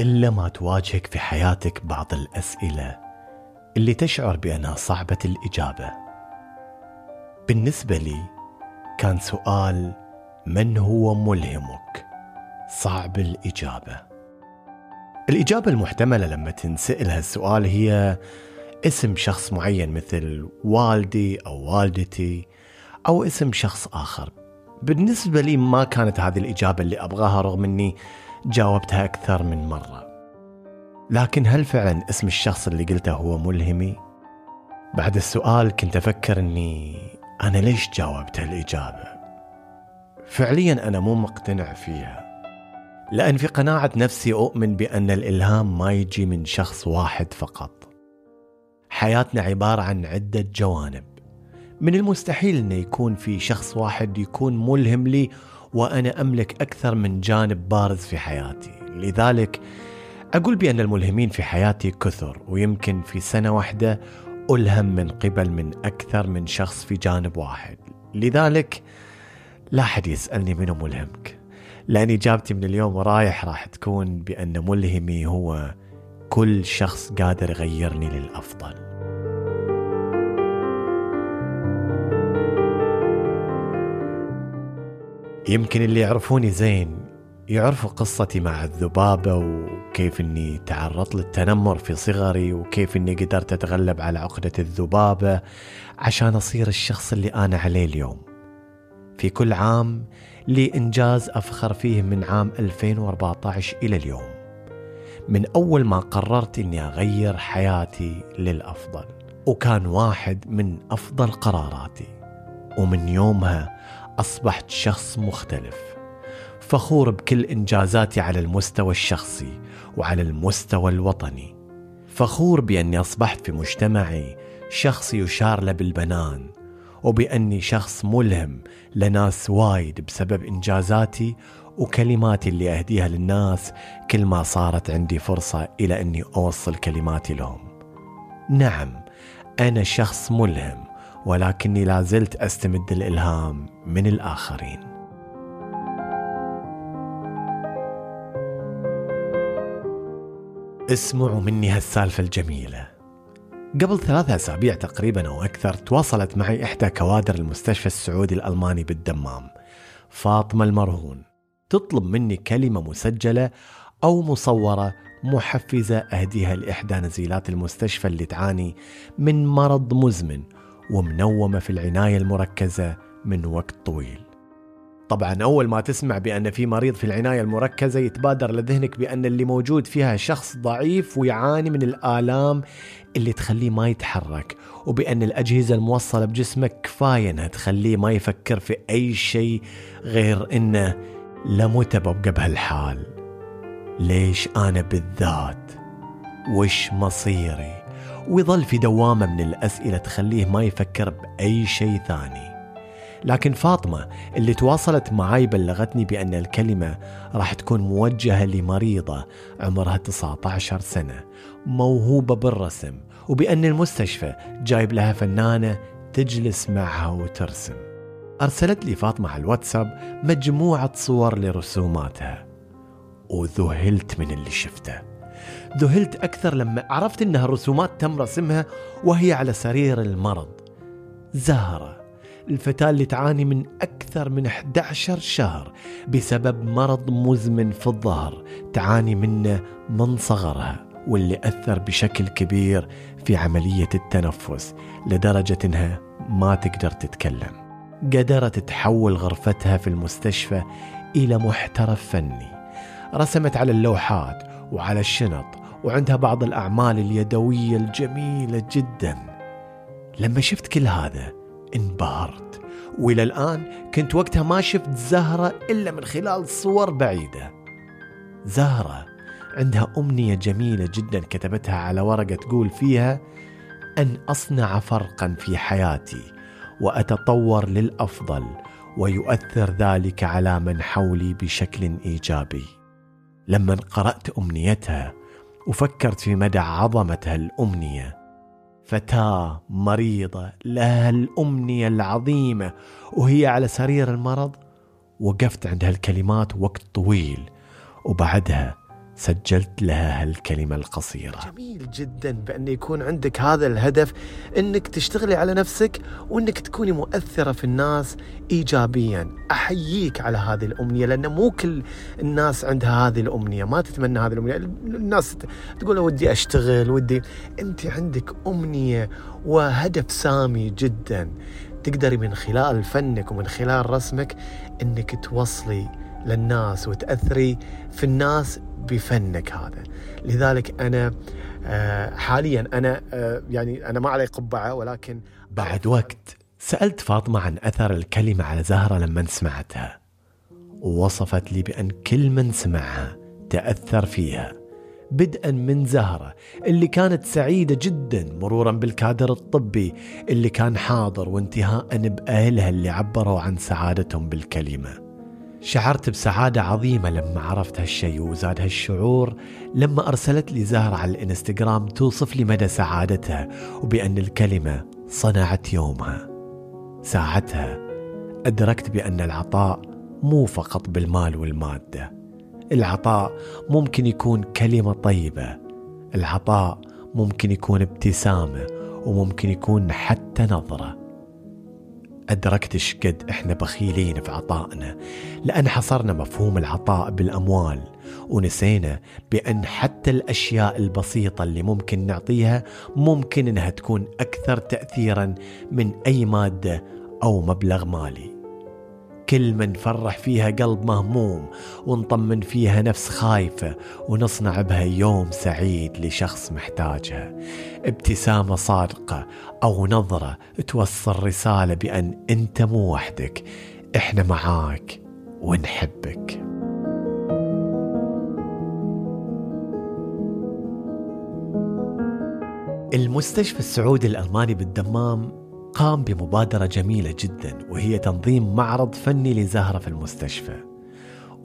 إلا ما تواجهك في حياتك بعض الأسئلة اللي تشعر بأنها صعبة الإجابة. بالنسبة لي كان سؤال من هو ملهمك؟ صعب الإجابة. الإجابة المحتملة لما تنسأل هالسؤال هي اسم شخص معين مثل والدي أو والدتي أو اسم شخص آخر. بالنسبة لي ما كانت هذه الإجابة اللي أبغاها رغم أني جاوبتها أكثر من مرة لكن هل فعلا اسم الشخص اللي قلته هو ملهمي؟ بعد السؤال كنت أفكر أني أنا ليش جاوبت هالإجابة؟ فعليا أنا مو مقتنع فيها لأن في قناعة نفسي أؤمن بأن الإلهام ما يجي من شخص واحد فقط حياتنا عبارة عن عدة جوانب من المستحيل أن يكون في شخص واحد يكون ملهم لي وأنا أملك أكثر من جانب بارز في حياتي. لذلك أقول بأن الملهمين في حياتي كثر ويمكن في سنة واحدة ألهم من قبل من أكثر من شخص في جانب واحد. لذلك لا حد يسألني منو ملهمك لأن إجابتي من اليوم ورايح راح تكون بأن ملهمي هو كل شخص قادر يغيرني للأفضل. يمكن اللي يعرفوني زين يعرفوا قصتي مع الذبابة وكيف إني تعرضت للتنمر في صغري وكيف إني قدرت أتغلب على عقدة الذبابة عشان أصير الشخص اللي أنا عليه اليوم. في كل عام لي إنجاز أفخر فيه من عام 2014 إلى اليوم. من أول ما قررت إني أغير حياتي للأفضل وكان واحد من أفضل قراراتي. ومن يومها أصبحت شخص مختلف. فخور بكل إنجازاتي على المستوى الشخصي وعلى المستوى الوطني فخور بأني أصبحت في مجتمعي شخص يشار له بالبنان وبأني شخص ملهم لناس وايد بسبب إنجازاتي وكلماتي اللي أهديها للناس كل ما صارت عندي فرصة إلى أني أوصل كلماتي لهم. نعم أنا شخص ملهم ولكني لازلت أستمد الإلهام من الآخرين. اسمعوا مني هالسالفة الجميلة قبل ثلاثة أسابيع تقريبا أو أكثر تواصلت معي إحدى كوادر المستشفى السعودي الألماني بالدمام فاطمة المرهون تطلب مني كلمة مسجلة أو مصورة محفزة أهديها لإحدى نزيلات المستشفى اللي تعاني من مرض مزمن ومنومة في العناية المركزة من وقت طويل. طبعا أول ما تسمع بأن في مريض في العناية المركزة يتبادر لذهنك بأن اللي موجود فيها شخص ضعيف ويعاني من الآلام اللي تخليه ما يتحرك وبأن الأجهزة الموصلة بجسمك كفاية أنها تخليه ما يفكر في أي شيء غير أنه لمت ببقى بهالحال. ليش أنا بالذات؟ وش مصيري؟ ويظل في دوامة من الأسئلة تخليه ما يفكر بأي شيء ثاني. لكن فاطمة اللي تواصلت معاي بلغتني بأن الكلمة راح تكون موجهة لمريضة عمرها 19 سنة موهوبة بالرسم وبأن المستشفى جايب لها فنانة تجلس معها وترسم. أرسلت لي فاطمة على الواتساب مجموعة صور لرسوماتها وذهلت من اللي شفته. ذهلت أكثر لما عرفت أنها رسومات تم رسمها وهي على سرير المرض. زهرة الفتاة اللي تعاني من أكثر من 11 شهر بسبب مرض مزمن في الظهر تعاني منه من صغرها واللي أثر بشكل كبير في عملية التنفس لدرجة إنها ما تقدر تتكلم. قدرت تحول غرفتها في المستشفى إلى محترف فني. رسمت على اللوحات وعلى الشنط وعندها بعض الأعمال اليدوية الجميلة جدا. لما شفت كل هذا انبهرت. وإلى الآن كنت وقتها ما شفت زهرة إلا من خلال صور بعيدة. زهرة عندها أمنية جميلة جدا كتبتها على ورقة تقول فيها أن أصنع فرقا في حياتي وأتطور للأفضل ويؤثر ذلك على من حولي بشكل إيجابي. لما قرأت أمنيتها وفكرت في مدى عظمة هالأمنية. فتاة مريضة لها الأمنية العظيمة وهي على سرير المرض وقفت عند هالكلمات وقت طويل وبعدها سجلت لها هالكلمة القصيرة. جميل جدا بأن يكون عندك هذا الهدف أنك تشتغلي على نفسك وأنك تكوني مؤثرة في الناس إيجابيا. أحييك على هذه الأمنية لأن مو كل الناس عندها هذه الأمنية. ما تتمنى هذه الأمنية. الناس تقول ودي أشتغل ودي. أنت عندك أمنية وهدف سامي جدا. تقدري من خلال فنك ومن خلال رسمك أنك توصلي للناس وتأثري في الناس بفنك هذا. لذلك أنا آه، حاليا أنا آه، يعني أنا ما علي قبعة ولكن بعد وقت سألت فاطمة عن أثر الكلمة على زهرة لما سمعتها ووصفت لي بأن كل من سمعها تأثر فيها بدءا من زهرة اللي كانت سعيدة جدا مرورا بالكادر الطبي اللي كان حاضر وانتهاء بأهلها اللي عبروا عن سعادتهم بالكلمة. شعرت بسعادة عظيمة لما عرفت هالشيء وزاد هالشعور لما أرسلت لي زهرة على الإنستغرام توصف لي مدى سعادتها وبأن الكلمة صنعت يومها. ساعتها أدركت بأن العطاء مو فقط بالمال والمادة. العطاء ممكن يكون كلمة طيبة. العطاء ممكن يكون ابتسامة وممكن يكون حتى نظرة. أدركت شقد إحنا بخيلين في عطائنا لأن حصرنا مفهوم العطاء بالأموال ونسينا بأن حتى الأشياء البسيطة اللي ممكن نعطيها ممكن إنها تكون أكثر تأثيرا من أي مادة أو مبلغ مالي. كل من فرح فيها قلب مهموم ونطمن فيها نفس خايفة ونصنع بها يوم سعيد لشخص محتاجها. ابتسامة صادقة أو نظرة توصل رسالة بأن أنت مو وحدك. إحنا معاك ونحبك. المستشفى السعودي الألماني بالدمام قام بمبادرة جميلة جدا وهي تنظيم معرض فني لزهرة في المستشفى.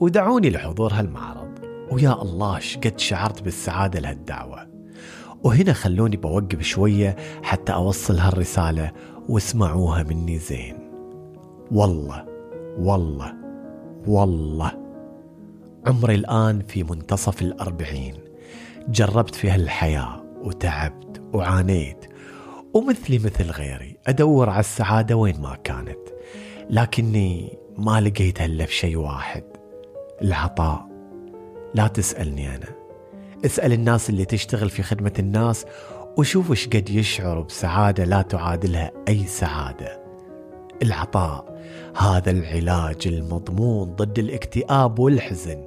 ودعوني لحضور هالمعرض. ويا الله شقد شعرت بالسعادة لهالدعوة. وهنا خلوني بوقف شوية حتى أوصل هالرسالة واسمعوها مني زين. والله والله والله. عمري الآن في منتصف الأربعين. جربت في هالحياة وتعبت وعانيت ومثلي مثل غيري أدور على السعادة وين ما كانت لكني ما إلا في شيء واحد العطاء. لا تسألني أنا اسأل الناس اللي تشتغل في خدمة الناس وشوف إيش قد يشعروا بسعادة لا تعادلها أي سعادة. العطاء هذا العلاج المضمون ضد الاكتئاب والحزن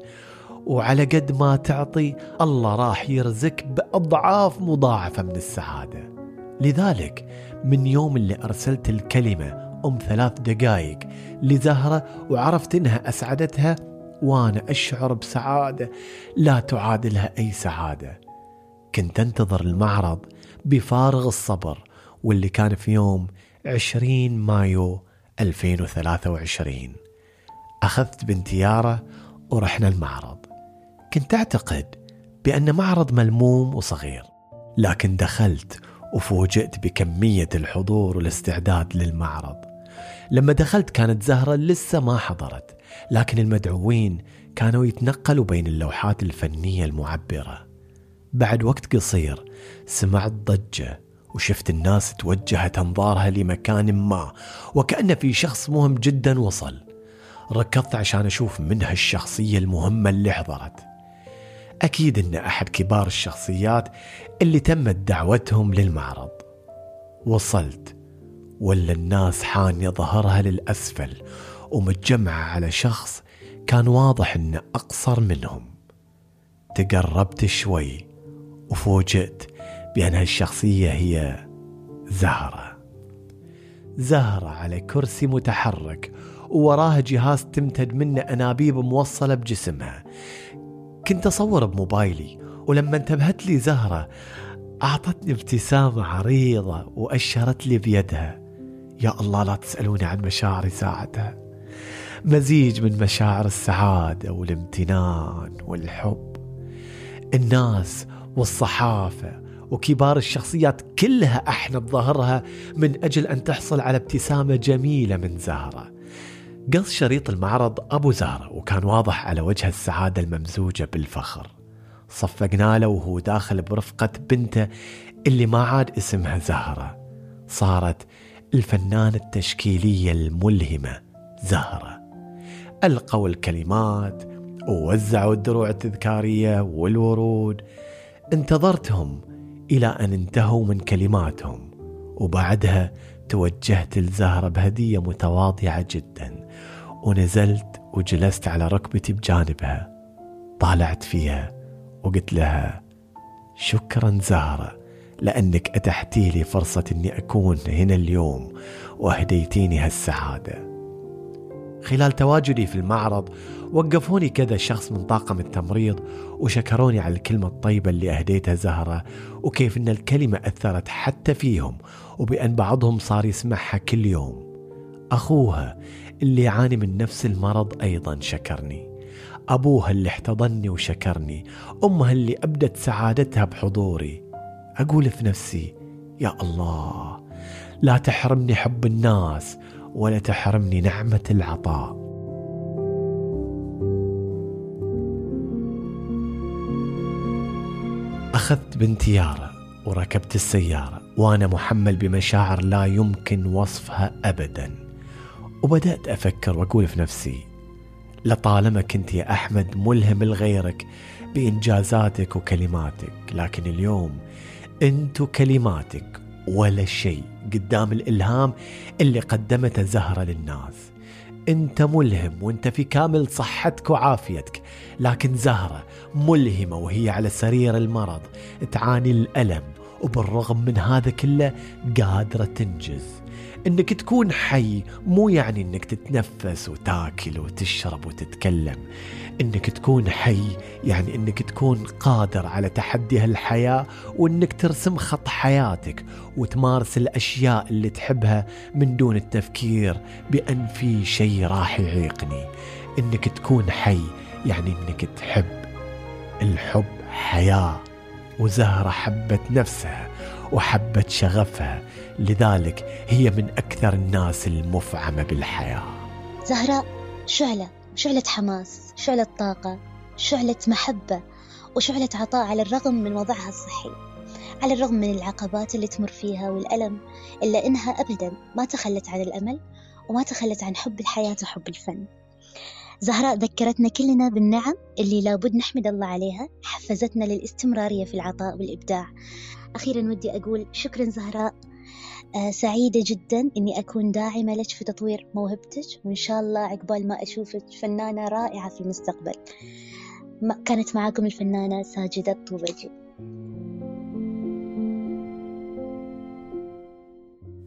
وعلى قد ما تعطي الله راح يرزقك بأضعاف مضاعفة من السعادة. لذلك من يوم اللي أرسلت الكلمة أم ثلاث دقايق لزهرة وعرفت إنها أسعدتها وأنا أشعر بسعادة لا تعادلها أي سعادة. كنت أنتظر المعرض بفارغ الصبر واللي كان في يوم 20 مايو 2023 أخذت بنتي يارا ورحنا المعرض. كنت أعتقد بأن معرض ملموم وصغير لكن دخلت وفوجئت بكمية الحضور والاستعداد للمعرض. لما دخلت كانت زهرة لسه ما حضرت لكن المدعوين كانوا يتنقلوا بين اللوحات الفنية المعبرة. بعد وقت قصير سمعت ضجة وشفت الناس توجهت أنظارها لمكان ما وكأن في شخص مهم جدا وصل. ركضت عشان أشوف من هالشخصية المهمة اللي حضرت. أكيد إن أحد كبار الشخصيات اللي تمت دعوتهم للمعرض. وصلت ولا الناس حانية ظهرها للأسفل ومتجمعة على شخص كان واضح إنه أقصر منهم. تقربت شوي وفوجئت بأن هالشخصية هي زهرة. زهرة على كرسي متحرك ووراها جهاز تمتد منه أنابيب موصلة بجسمها. كنت أصور بموبايلي ولما انتبهت لي زهرة أعطتني ابتسامة عريضة وأشرت لي بيدها. يا الله لا تسألوني عن مشاعري ساعتها. مزيج من مشاعر السعادة والامتنان والحب. الناس والصحافة وكبار الشخصيات كلها أحنت ظهرها من أجل أن تحصل على ابتسامة جميلة من زهرة. قص شريط المعرض أبو زهرة وكان واضح على وجه السعادة الممزوجة بالفخر. صفقنا له وهو داخل برفقة بنته اللي ما عاد اسمها زهرة. صارت الفنانة التشكيلية الملهمة زهرة. ألقوا الكلمات ووزعوا الدروع التذكارية والورود. انتظرتهم إلى أن انتهوا من كلماتهم وبعدها توجهت لزهرة بهدية متواضعة جدا. ونزلت وجلست على ركبتي بجانبها. طالعت فيها وقلت لها شكرا زهرة لأنك أتحتي لي فرصة أني أكون هنا اليوم وأهديتيني هالسعادة. خلال تواجدي في المعرض وقفوني كذا شخص من طاقم التمريض وشكروني على الكلمة الطيبة اللي أهديتها زهرة وكيف أن الكلمة أثرت حتى فيهم وبأن بعضهم صار يسمعها كل يوم. أخوها اللي يعاني من نفس المرض أيضا شكرني. أبوها اللي احتضني وشكرني. أمها اللي أبدت سعادتها بحضوري. أقول في نفسي يا الله لا تحرمني حب الناس ولا تحرمني نعمة العطاء. أخذت بنتي يارا وركبت السيارة وأنا محمل بمشاعر لا يمكن وصفها أبدا. وبدأت أفكر وأقول في نفسي لطالما كنت يا أحمد ملهم لغيرك بإنجازاتك وكلماتك لكن اليوم أنت كلماتك ولا شيء قدام الإلهام اللي قدمته زهرة للناس. أنت ملهم وأنت في كامل صحتك وعافيتك لكن زهرة ملهمة وهي على سرير المرض تعاني الألم وبالرغم من هذا كله قادرة تنجز. إنك تكون حي مو يعني إنك تتنفس وتاكل وتشرب وتتكلم. إنك تكون حي يعني إنك تكون قادر على تحدي هالحياة وإنك ترسم خط حياتك وتمارس الأشياء اللي تحبها من دون التفكير بأن في شيء راح يعيقني. إنك تكون حي يعني إنك تحب الحب حياة. وزهرة حبت نفسها وحبت شغفها لذلك هي من أكثر الناس المفعمة بالحياة. زهراء شعلة شعلة حماس شعلة طاقة شعلة محبة وشعلة عطاء على الرغم من وضعها الصحي. على الرغم من العقبات اللي تمر فيها والألم إلا إنها أبدا ما تخلت عن الأمل وما تخلت عن حب الحياة وحب الفن. زهراء ذكرتنا كلنا بالنعم اللي لابد نحمد الله عليها حفزتنا للاستمرارية في العطاء والإبداع. أخيرا ودي أقول شكرا زهراء. آه سعيدة جدا إني أكون داعمة لك في تطوير موهبتك وإن شاء الله عقبال ما أشوفك فنانة رائعة في المستقبل. كانت معاكم الفنانة ساجدة الطوبجي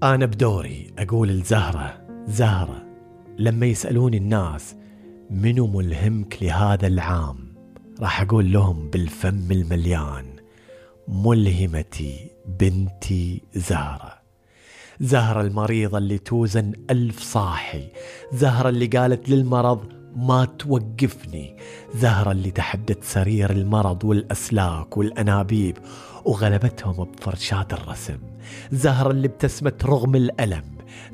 أنا بدوري أقول لزهرة زهرة لما يسألوني الناس منو ملهمك لهذا العام؟ راح أقول لهم بالفم المليان. ملهمتي بنتي زهرة. زهرة المريضة اللي توزن ألف صاحي. زهرة اللي قالت للمرض ما توقفني. زهرة اللي تحدت سرير المرض والأسلاك والأنابيب وغلبتهم بفرشات الرسم. زهرة اللي ابتسمت رغم الألم.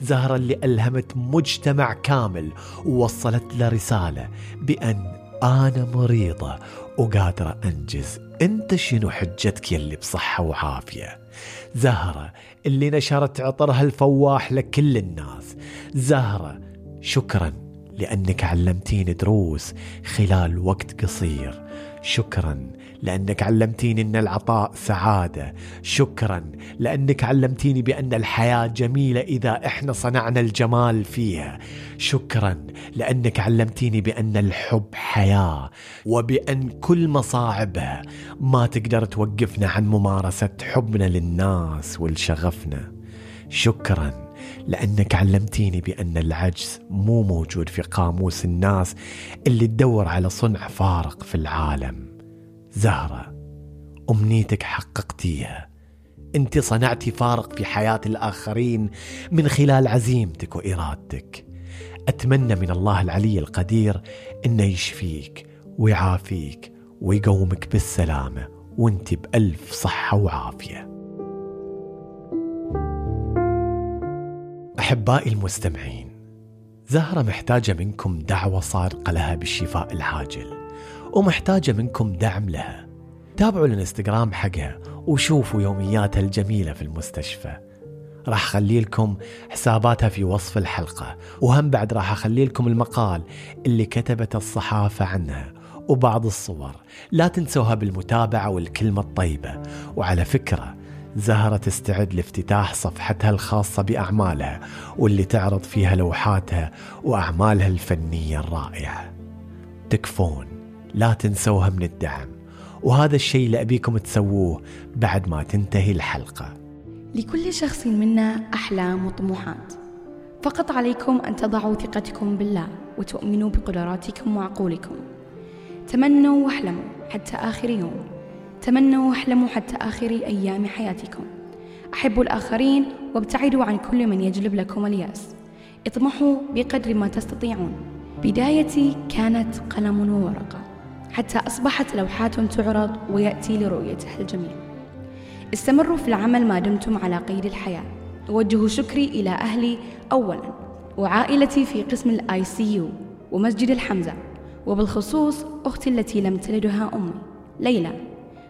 زهرة اللي ألهمت مجتمع كامل ووصلت له رسالة بأن أنا مريضة وقادرة أنجز. أنت شنو حجتك يلي بصحة وعافية؟ زهرة اللي نشرت عطرها الفواح لكل الناس. زهرة شكرا لأنك علمتيني دروس خلال وقت قصير. شكرا لأنك علمتيني أن العطاء سعادة. شكرا لأنك علمتيني بأن الحياة جميلة إذا إحنا صنعنا الجمال فيها. شكرا لأنك علمتيني بأن الحب حياة وبأن كل مصاعبها ما تقدر توقفنا عن ممارسة حبنا للناس ولشغفنا شكرا لأنك علمتيني بأن العجز مو موجود في قاموس الناس اللي تدور على صنع فارق في العالم. زهرة أمنيتك حققتيها. أنت صنعتي فارق في حياة الآخرين من خلال عزيمتك وإرادتك. أتمنى من الله العلي القدير أنه يشفيك ويعافيك ويقومك بالسلامة وأنت بألف صحة وعافية. أحبائي المستمعين زهرة محتاجة منكم دعوة صادقة لها بالشفاء العاجل. ومحتاجة منكم دعم لها. تابعوا الانستغرام حقها وشوفوا يومياتها الجميلة في المستشفى. راح أخلي لكم حساباتها في وصف الحلقة وهم بعد راح أخلي لكم المقال اللي كتبت الصحافة عنها وبعض الصور. لا تنسوها بالمتابعة والكلمة الطيبة. وعلى فكرة زهرة تستعد لافتتاح صفحتها الخاصة بأعمالها واللي تعرض فيها لوحاتها وأعمالها الفنية الرائعة. تكفون. لا تنسوها من الدعم. وهذا الشيء اللي أبيكم تسووه بعد ما تنتهي الحلقة. لكل شخص منا أحلام وطموحات. فقط عليكم أن تضعوا ثقتكم بالله وتؤمنوا بقدراتكم وعقولكم. تمنوا واحلموا حتى آخر يوم. تمنوا واحلموا حتى آخر أيام حياتكم. أحبوا الآخرين وابتعدوا عن كل من يجلب لكم اليأس. اطمحوا بقدر ما تستطيعون. بدايتي كانت قلم وورقة. حتى أصبحت لوحات تعرض ويأتي لرؤيتها الجميع استمروا في العمل ما دمتم على قيد الحياة. أوجه شكري إلى أهلي أولا وعائلتي في قسم ال ICU ومسجد الحمزة وبالخصوص أختي التي لم تلدها أمي. ليلى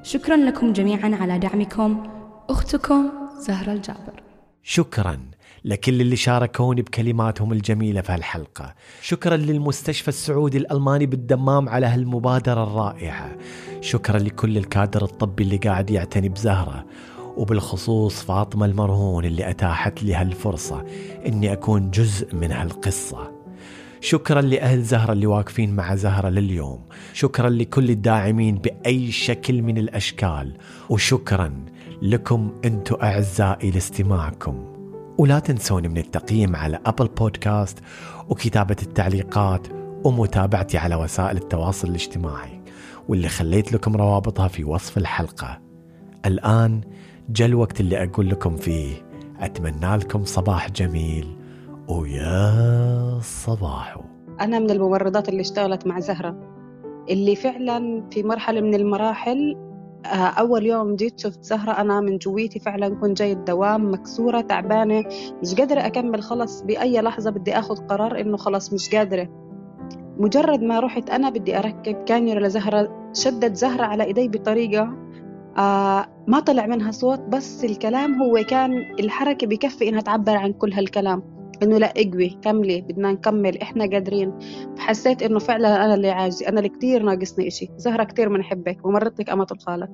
شكرا لكم جميعا على دعمكم. أختكم زهرة الجابر شكرا. لكل اللي شاركوني بكلماتهم الجميلة في هالحلقة. شكرا للمستشفى السعودي الألماني بالدمام على هالمبادرة الرائعة. شكرا لكل الكادر الطبي اللي قاعد يعتني بزهرة. وبالخصوص فاطمة المرهون اللي أتاحت لي هالفرصة إني أكون جزء من هالقصة. شكرا لأهل زهرة اللي واقفين مع زهرة لليوم. شكرا لكل الداعمين بأي شكل من الأشكال. وشكرا لكم أنتم أعزائي لاستماعكم. ولا تنسوني من التقييم على أبل بودكاست وكتابة التعليقات ومتابعتي على وسائل التواصل الاجتماعي واللي خليت لكم روابطها في وصف الحلقة. الآن جاء الوقت اللي أقول لكم فيه أتمنى لكم صباح جميل. ويا صباحو أنا من الممرضات اللي اشتغلت مع زهرة اللي فعلا في مرحلة من المراحل آه، أول يوم جيت شفت زهرة أنا من جويتي فعلا كنت جاي الدوام مكسورة تعبانة مش قادرة أكمل خلص بأي لحظة بدي أخذ قرار إنه خلص مش قادرة. مجرد ما رحت أنا بدي أركب كانيولا لزهرة شدت زهرة على إيدي بطريقة آه ما طلع منها صوت بس الكلام هو كان الحركة بكفي إنها تعبر عن كل هالكلام. إنه لا اقوي كملي بدنا نكمل إحنا قادرين. فحسيت إنه فعلا أنا اللي عاجزي أنا اللي كتير ناقصني إشي. زهرة كتير بنحبك ومرتك امة الخالق